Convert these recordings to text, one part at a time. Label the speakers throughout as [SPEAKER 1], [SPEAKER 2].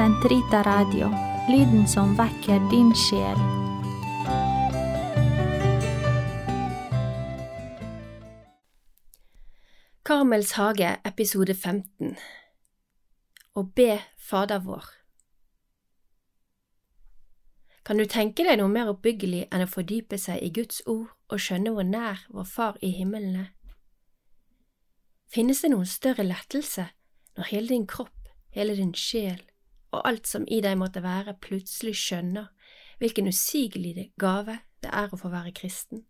[SPEAKER 1] Sentrita Radio, lyden som vekker din sjel.
[SPEAKER 2] Karmels hage, episode 15 Å be Fader vår Kan du tenke deg noe mer oppbyggelig enn å fordype seg i Guds ord og skjønne hvor nær vår Far i himmelen er? Finnes det noen større lettelse når hele din kropp, hele din sjel og alt som i deg måtte være, plutselig skjønner hvilken usigelig gave det er å få være kristen?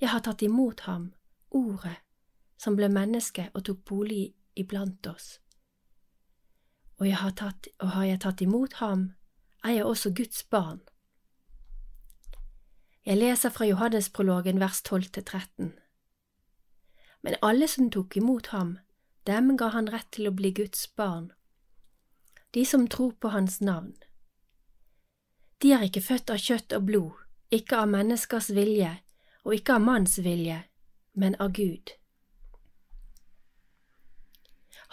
[SPEAKER 2] Jeg har tatt imot ham, Ordet, som ble menneske og tok bolig iblant oss. Og, har, tatt, og har jeg tatt imot ham, er jeg også Guds barn. Jeg leser fra Johannesprologen vers 12–13. Men alle som tok imot ham, dem ga han rett til å bli Guds barn, de som tror på hans navn. De er ikke født av kjøtt og blod, ikke av menneskers vilje og ikke av manns vilje, men av Gud.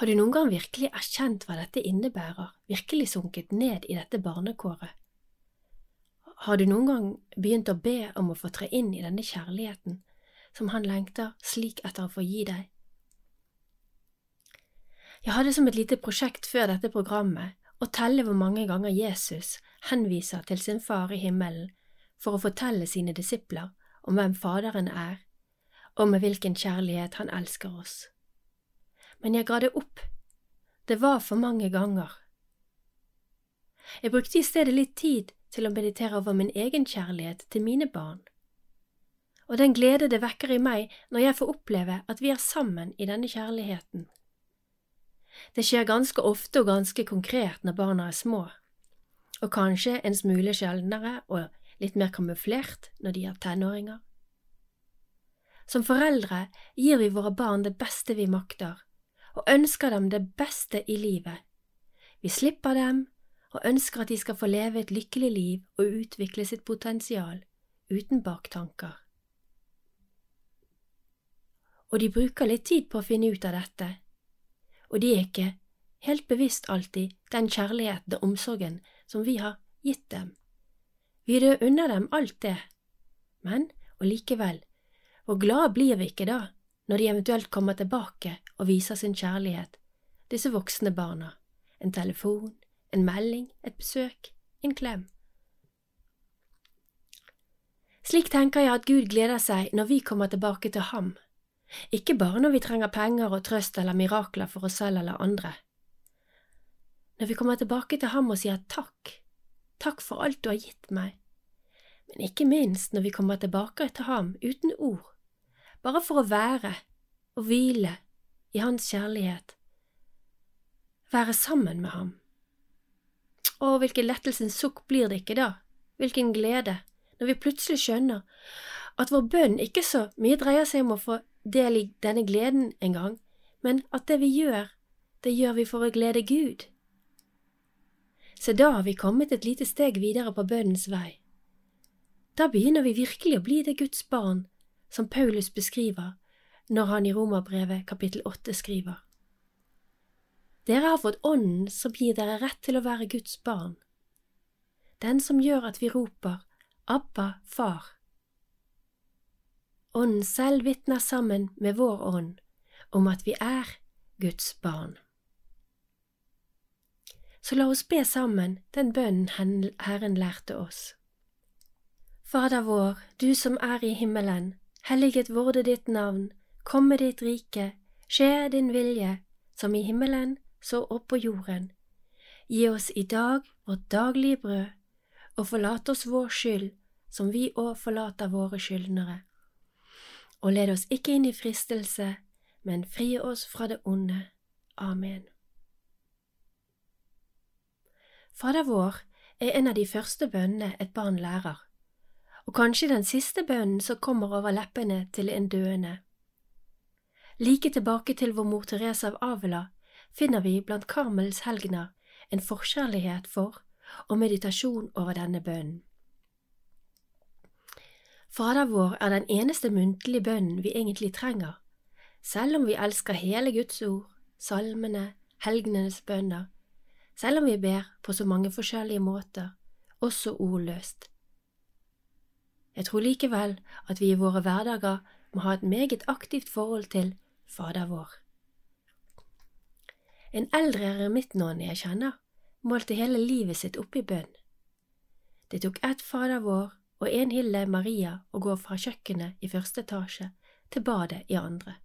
[SPEAKER 2] Har du noen gang virkelig erkjent hva dette innebærer, virkelig sunket ned i dette barnekåret? Har du noen gang begynt å be om å få tre inn i denne kjærligheten som han lengter slik etter å få gi deg? Jeg hadde som et lite prosjekt før dette programmet å telle hvor mange ganger Jesus henviser til sin far i himmelen for å fortelle sine disipler om hvem Faderen er, og med hvilken kjærlighet han elsker oss. Men jeg ga det opp, det var for mange ganger. Jeg brukte i stedet litt tid til å meditere over min egen kjærlighet til mine barn, og den glede det vekker i meg når jeg får oppleve at vi er sammen i denne kjærligheten. Det skjer ganske ofte og ganske konkret når barna er små, og kanskje en smule sjeldnere og litt mer kamuflert når de er tenåringer. Som foreldre gir vi våre barn det beste vi makter, og ønsker dem det beste i livet. Vi slipper dem og ønsker at de skal få leve et lykkelig liv og utvikle sitt potensial, uten baktanker. Og de bruker litt tid på å finne ut av dette, og de er ikke helt bevisst alltid den kjærligheten og omsorgen som vi har gitt dem. Vi unner dem alt det, men og likevel, hvor glad blir vi ikke da når de eventuelt kommer tilbake og viser sin kjærlighet, disse voksne barna, en telefon, en melding, et besøk, en klem. Slik tenker jeg at Gud gleder seg når vi kommer tilbake til ham ikke bare når vi trenger penger og trøst eller mirakler for oss selv eller andre. Når vi kommer tilbake til ham og sier takk, takk for alt du har gitt meg, men ikke minst når vi kommer tilbake til ham uten ord, bare for å være og hvile i hans kjærlighet, være sammen med ham. Å, hvilken lettelsens sukk blir det ikke da, hvilken glede, når vi plutselig skjønner at vår bønn ikke så mye dreier seg om å få del i denne gleden en gang, men at det vi gjør, det gjør vi for å glede Gud. Så da har vi kommet et lite steg videre på bønnens vei. Da begynner vi virkelig å bli det Guds barn som Paulus beskriver når han i Romerbrevet kapittel åtte skriver. Dere har fått Ånden som gir dere rett til å være Guds barn, den som gjør at vi roper Abba, Far. Ånden selv vitner sammen med vår ånd om at vi er Guds barn. Så la oss be sammen den bønnen Herren lærte oss. Fader vår, du som er i himmelen, helliget vorde ditt navn, komme ditt rike, skje din vilje, som i himmelen, så opp på jorden. Gi oss i dag vårt daglige brød, og forlat oss vår skyld, som vi òg forlater våre skyldnere og led oss ikke inn i fristelse, men fri oss fra det onde. Amen. Fader vår er en av de første bønnene et barn lærer, og kanskje den siste bønnen som kommer over leppene til en døende. Like tilbake til vår mor Therese av Avila finner vi blant Karmels helgener en forkjærlighet for og meditasjon over denne bønnen. Fader vår er den eneste muntlige bønnen vi egentlig trenger, selv om vi elsker hele Guds ord, salmene, helgenenes bønner, selv om vi ber på så mange forskjellige måter, også ordløst. Jeg tror likevel at vi i våre hverdager må ha et meget aktivt forhold til Fader vår. En eldre eremittnonne jeg kjenner, målte hele livet sitt opp i bønn. Det tok ett Fader vår og en Hilde Maria å gå fra kjøkkenet i første etasje til badet i andre.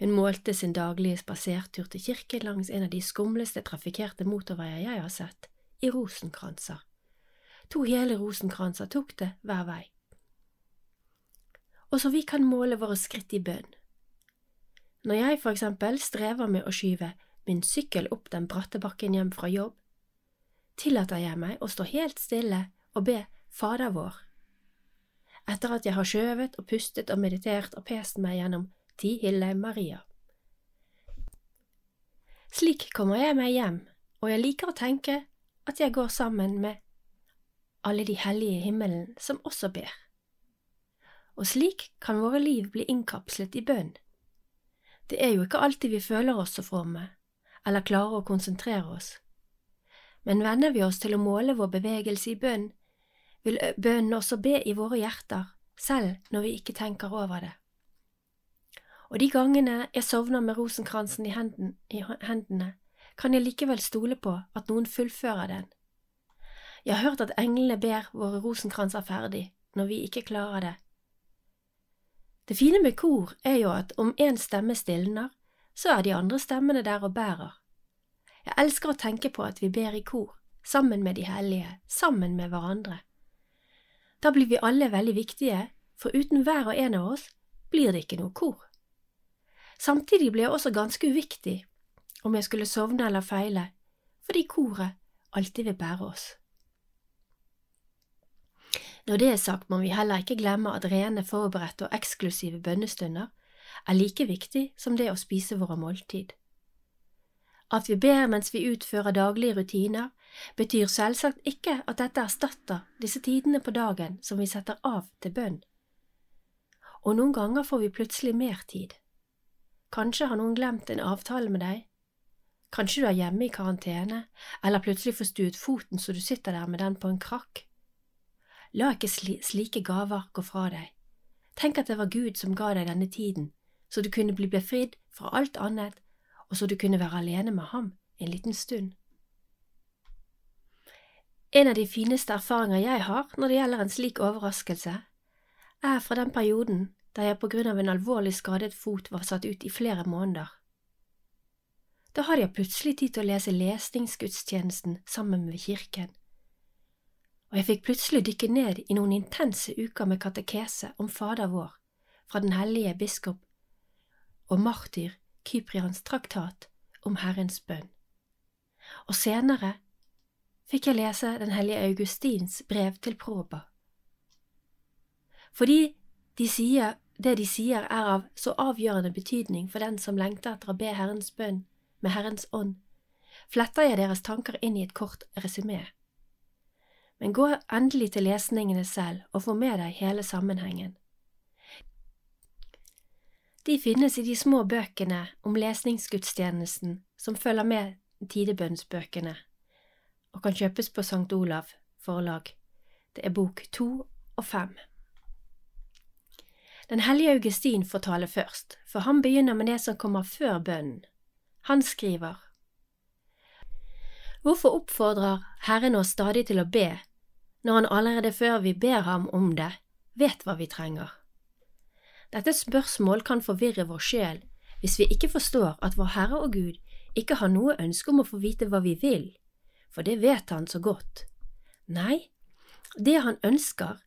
[SPEAKER 2] Hun målte sin daglige spasertur til kirken langs en av de skumleste trafikkerte motorveier jeg har sett, i rosenkranser. To hele rosenkranser tok det hver vei. Og så vi kan måle våre skritt i bønn. Når jeg for eksempel strever med å skyve min sykkel opp den bratte bakken hjem fra jobb, tillater jeg meg å stå helt stille og be Fader vår. Etter at jeg har skjøvet og pustet og meditert og pest meg gjennom ti Hille Maria. Slik kommer jeg meg hjem, og jeg liker å tenke at jeg går sammen med alle de hellige i himmelen som også ber. Og slik kan våre liv bli innkapslet i bønn. Det er jo ikke alltid vi føler oss så fromme, eller klarer å konsentrere oss. Men venner vi oss til å måle vår bevegelse i bønn, vil bønnen også be i våre hjerter, selv når vi ikke tenker over det. Og de gangene jeg sovner med rosenkransen i, hendene, i hendene, kan jeg likevel stole på at noen fullfører den. Jeg har hørt at englene ber våre rosenkranser ferdig når vi ikke klarer det. Det fine med kor er jo at om én stemme stilner, så er de andre stemmene der og bærer. Jeg elsker å tenke på at vi ber i kor, sammen med de hellige, sammen med hverandre. Da blir vi alle veldig viktige, for uten hver og en av oss blir det ikke noe kor. Samtidig blir jeg også ganske uviktig om jeg skulle sovne eller feile, fordi koret alltid vil bære oss. Når det er sagt, må vi heller ikke glemme at rene, forberedte og eksklusive bønnestunder er like viktig som det å spise våre måltid. At vi ber mens vi utfører daglige rutiner, betyr selvsagt ikke at dette erstatter disse tidene på dagen som vi setter av til bønn. Og noen ganger får vi plutselig mer tid. Kanskje har noen glemt en avtale med deg, kanskje du er hjemme i karantene, eller plutselig får stuet foten så du sitter der med den på en krakk. La ikke slike gaver gå fra deg. Tenk at det var Gud som ga deg denne tiden, så du kunne bli befridd fra alt annet, og så du kunne være alene med ham en liten stund. En av de fineste erfaringer jeg har når det gjelder en slik overraskelse, er fra den perioden da jeg på grunn av en alvorlig skadet fot var satt ut i flere måneder. Da hadde jeg plutselig tid til å lese lesningsgudstjenesten sammen med kirken, og jeg fikk plutselig dykke ned i noen intense uker med katekese om Fader vår fra den hellige biskop og martyr Kyprians traktat om Herrens bønn. Og senere fikk jeg lese den hellige Augustins brev til Proba. Fordi de sier, det de sier er av så avgjørende betydning for den som lengter etter å be Herrens bønn med Herrens ånd, fletter jeg deres tanker inn i et kort resymé. Men gå endelig til lesningene selv og få med deg hele sammenhengen. De finnes i de små bøkene om lesningsgudstjenesten som følger med tidebønnsbøkene, og kan kjøpes på St. Olav forlag. Det er bok to og fem. Den hellige Augustin får tale først, for han begynner med det som kommer før bønnen. Han skriver Hvorfor oppfordrer Herren oss stadig til å be, når Han allerede før vi ber ham om det, vet hva vi trenger? Dette spørsmål kan forvirre vår sjel hvis vi ikke forstår at vår Herre og Gud ikke har noe ønske om å få vite hva vi vil, for det vet Han så godt. Nei, det Han ønsker,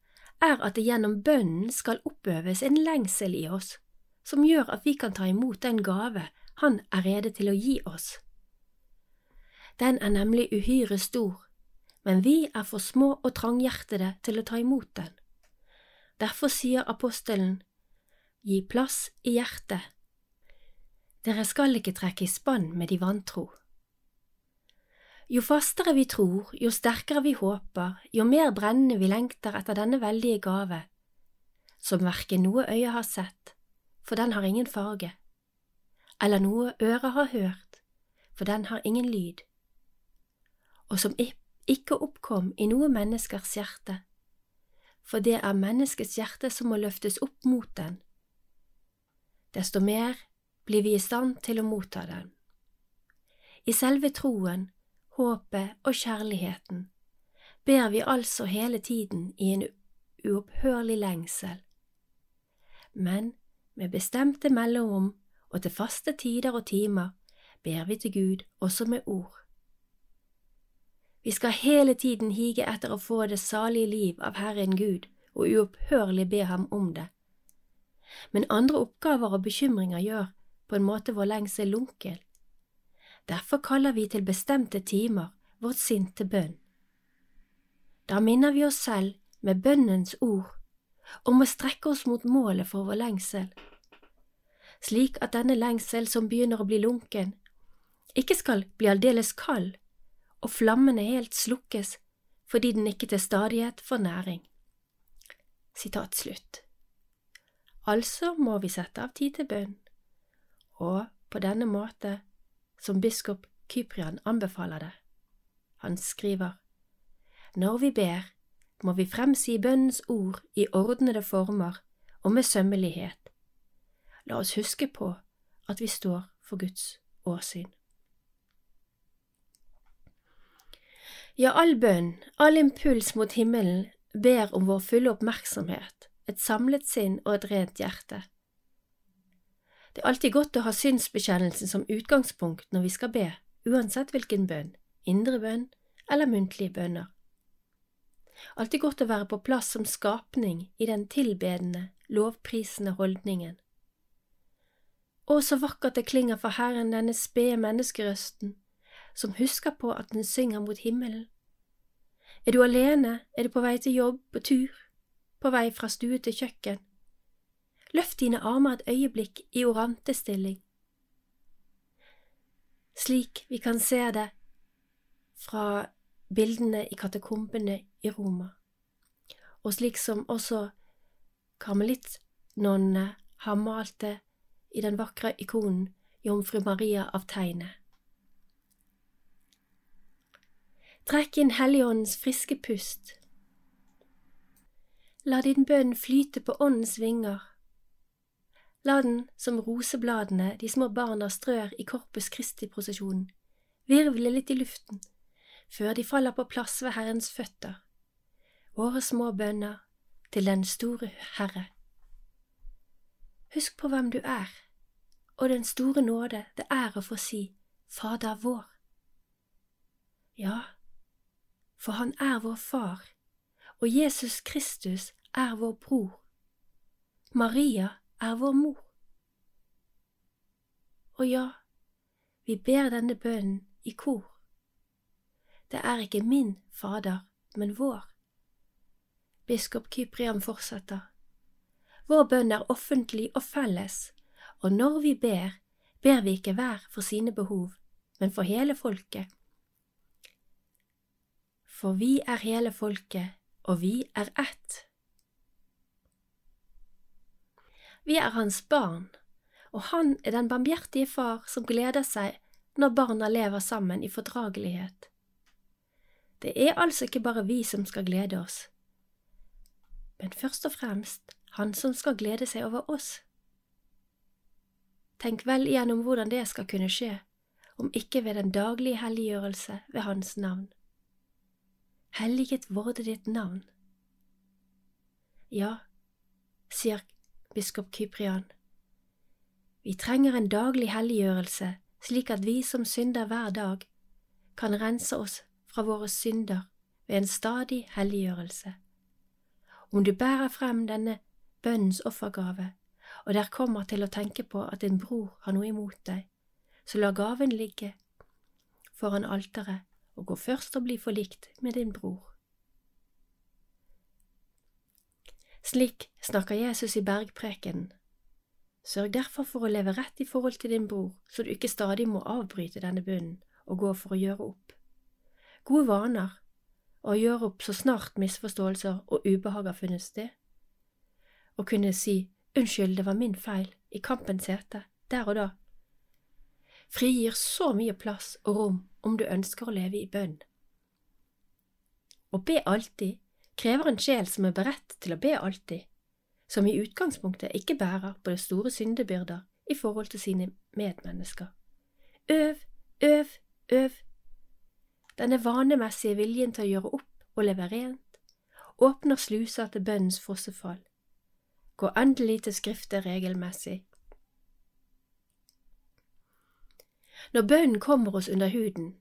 [SPEAKER 2] er at det gjennom bønnen skal oppøves en lengsel i oss, som gjør at vi kan ta imot den gave Han er rede til å gi oss. Den er nemlig uhyre stor, men vi er for små og tranghjertede til å ta imot den. Derfor sier apostelen Gi plass i hjertet. Dere skal ikke trekke i spann med de vantro. Jo fastere vi tror, jo sterkere vi håper, jo mer brennende vi lengter etter denne veldige gave, som verken noe øye har sett, for den har ingen farge, eller noe øre har hørt, for den har ingen lyd, og som ikke oppkom i noe menneskers hjerte, for det er menneskets hjerte som må løftes opp mot den. Desto mer blir vi i stand til å motta den. I selve troen, håpet og kjærligheten ber vi altså hele tiden i en uopphørlig lengsel. Men med bestemte mellomrom og til faste tider og timer ber vi til Gud også med ord. Vi skal hele tiden hige etter å få det salige liv av Herren Gud og uopphørlig be Ham om det. Men andre oppgaver og bekymringer gjør på en måte vår lengsel lunkel. Derfor kaller vi til bestemte timer vårt sinn til bønn. Da minner vi oss selv med bønnens ord om å strekke oss mot målet for vår lengsel, slik at denne lengsel som begynner å bli lunken, ikke skal bli aldeles kald og flammene helt slukkes fordi den ikke til stadighet får næring. Sitat slutt. Altså må vi sette av tid til bønn, og på denne måte, som biskop Kyprian anbefaler det. Han skriver, Når vi ber, må vi fremsi bønnens ord i ordnede former og med sømmelighet. La oss huske på at vi står for Guds åsyn. Ja, all bønn, all impuls mot himmelen ber om vår fulle oppmerksomhet, et samlet sinn og et rent hjerte. Det er alltid godt å ha synsbekjennelsen som utgangspunkt når vi skal be, uansett hvilken bønn, indre bønn eller muntlige bønner. Alltid godt å være på plass som skapning i den tilbedende, lovprisende holdningen. Å, så vakkert det klinger for Herren denne spede menneskerøsten, som husker på at den synger mot himmelen. Er du alene, er du på vei til jobb, på tur, på vei fra stue til kjøkken. Løft dine armer et øyeblikk i orantestilling, slik vi kan se det fra bildene i katakombene i Roma, og slik som også karmelittnonnene har malt det i den vakre ikonen Jomfru Maria av tegnet. Trekk inn Helligåndens friske pust. La din bønn flyte på Åndens vinger. La den, som rosebladene de små barna strør i Korpus Christi-prosesjonen, virvle litt i luften, før de faller på plass ved Herrens føtter, våre små bønner til den store Herre. Husk på hvem du er, og den store nåde det er å få si Fader vår. Ja, for han er vår far, og Jesus Kristus er vår bror. Maria er vår mor. Og ja, vi ber denne bønnen i kor. Det er ikke min Fader, men vår. Biskop Kyprian fortsetter. Vår bønn er offentlig og felles, og når vi ber, ber vi ikke hver for sine behov, men for hele folket for vi er hele folket, og vi er ett. Vi er hans barn, og han er den barmhjertige far som gleder seg når barna lever sammen i fordragelighet. Det er altså ikke bare vi som skal glede oss, men først og fremst han som skal glede seg over oss. Tenk vel igjennom hvordan det skal kunne skje, om ikke ved den daglige helliggjørelse ved Hans navn. Helliget vorde ditt navn. Ja, sier biskop Kyprian, vi trenger en daglig helliggjørelse slik at vi som synder hver dag, kan rense oss fra våre synder ved en stadig helliggjørelse. Om du bærer frem denne bønnens offergave, og der kommer til å tenke på at din bror har noe imot deg, så la gaven ligge foran alteret og gå først og bli forlikt med din bror. Slik snakker Jesus i bergprekenen. Sørg derfor for å leve rett i forhold til din bror, så du ikke stadig må avbryte denne bunnen og gå for å gjøre opp. Gode vaner og gjøre opp så snart misforståelser og ubehag har funnet sted. Å kunne si unnskyld, det var min feil, i kampens hete, der og da, frigir så mye plass og rom om du ønsker å leve i bønn. Å be alltid krever en sjel som er beredt til å be alltid, som i utgangspunktet ikke bærer på det store syndebyrder i forhold til sine medmennesker. Øv, øv, øv. Denne vanemessige viljen til å gjøre opp og leve rent åpner sluser til bønnens fossefall. Gå endelig til Skriftet regelmessig. Når bønnen kommer oss under huden,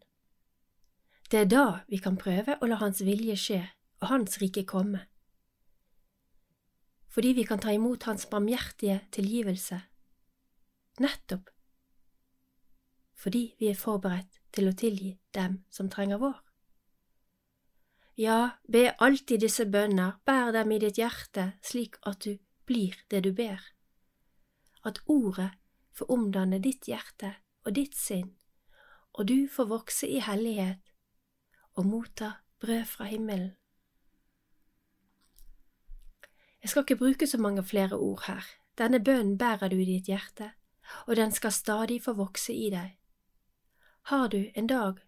[SPEAKER 2] det er da vi kan prøve å la Hans vilje skje og Hans rike komme. Fordi vi kan ta imot Hans barmhjertige tilgivelse, nettopp fordi vi er forberedt til å tilgi dem som trenger vår. Ja, be alltid disse bønner, bær dem i ditt hjerte slik at du blir det du ber, at ordet får omdanne ditt hjerte og ditt sinn, og du får vokse i hellighet og motta brød fra himmelen. Jeg skal ikke bruke så mange flere ord her, denne bønnen bærer du i ditt hjerte, og den skal stadig få vokse i deg. Har du en dag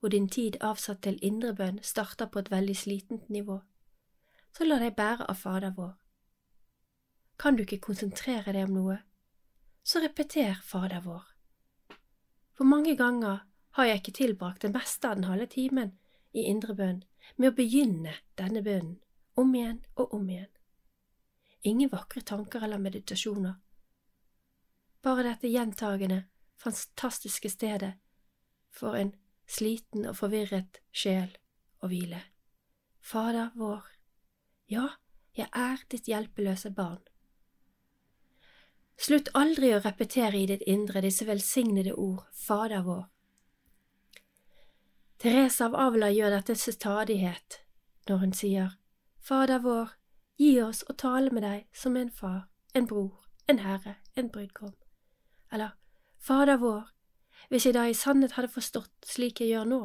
[SPEAKER 2] hvor din tid avsatt til indre bønn starter på et veldig slitent nivå, så la deg bære av Fader vår. Kan du ikke konsentrere deg om noe, så repeter Fader vår. For mange ganger har jeg ikke tilbrakt det meste av den halve timen i indre bønn med å begynne denne bønnen om igjen og om igjen. Ingen vakre tanker eller meditasjoner, bare dette gjentagende, fantastiske stedet for en sliten og forvirret sjel å hvile. Fader vår, ja, jeg er ditt hjelpeløse barn. Slutt aldri å repetere i ditt indre disse velsignede ord, Fader vår, Therese av Avla gjør dette til stadighet når hun sier Fader vår, gi oss å tale med deg som en far, en bror, en herre, en brudgom. Eller Fader vår, hvis jeg da i sannhet hadde forstått slik jeg gjør nå,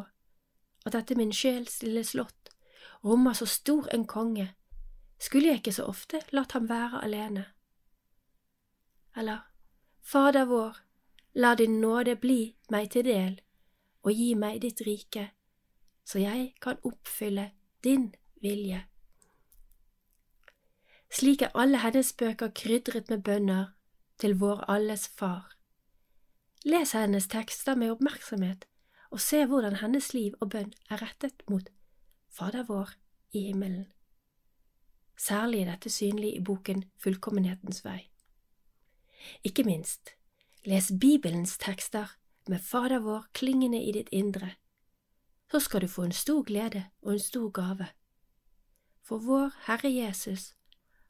[SPEAKER 2] at dette min sjels lille slott rommer så stor en konge, skulle jeg ikke så ofte latt ham være alene. Eller Fader vår, la din nåde bli meg til del og gi meg ditt rike, så jeg kan oppfylle din vilje. Slik er alle hennes bøker krydret med bønner til vår alles far. Les hennes tekster med oppmerksomhet og se hvordan hennes liv og bønn er rettet mot Fader vår i himmelen. Særlig er dette synlig i boken Fullkommenhetens vei. Ikke minst, les Bibelens tekster med Fader vår klingende i ditt indre, så skal du få en stor glede og en stor gave. For vår Herre Jesus,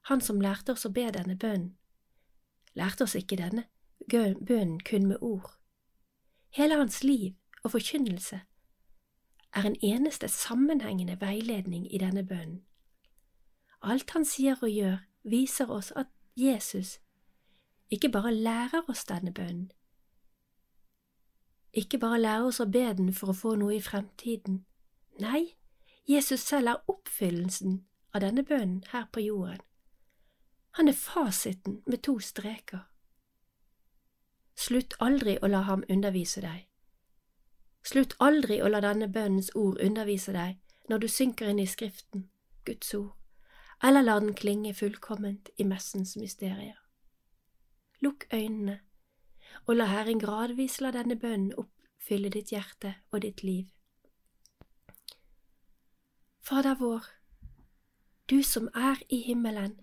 [SPEAKER 2] Han som lærte oss å be denne bønnen, lærte oss ikke denne bønnen kun med ord. Hele hans liv og forkynnelse er en eneste sammenhengende veiledning i denne bønnen. Alt han sier og gjør, viser oss at Jesus ikke bare lærer oss denne bønnen, ikke bare lærer oss å be den for å få noe i fremtiden. Nei, Jesus selv er oppfyllelsen av denne bønnen her på jorden. Han er fasiten med to streker. Slutt aldri å la ham undervise deg. Slutt aldri å la denne bønnens ord undervise deg når du synker inn i Skriften, Guds ord, eller lar den klinge fullkomment i messens mysterier. Lukk øynene og la Herren gradvis la denne bønnen oppfylle ditt hjerte og ditt liv. Fader vår, du som er i himmelen.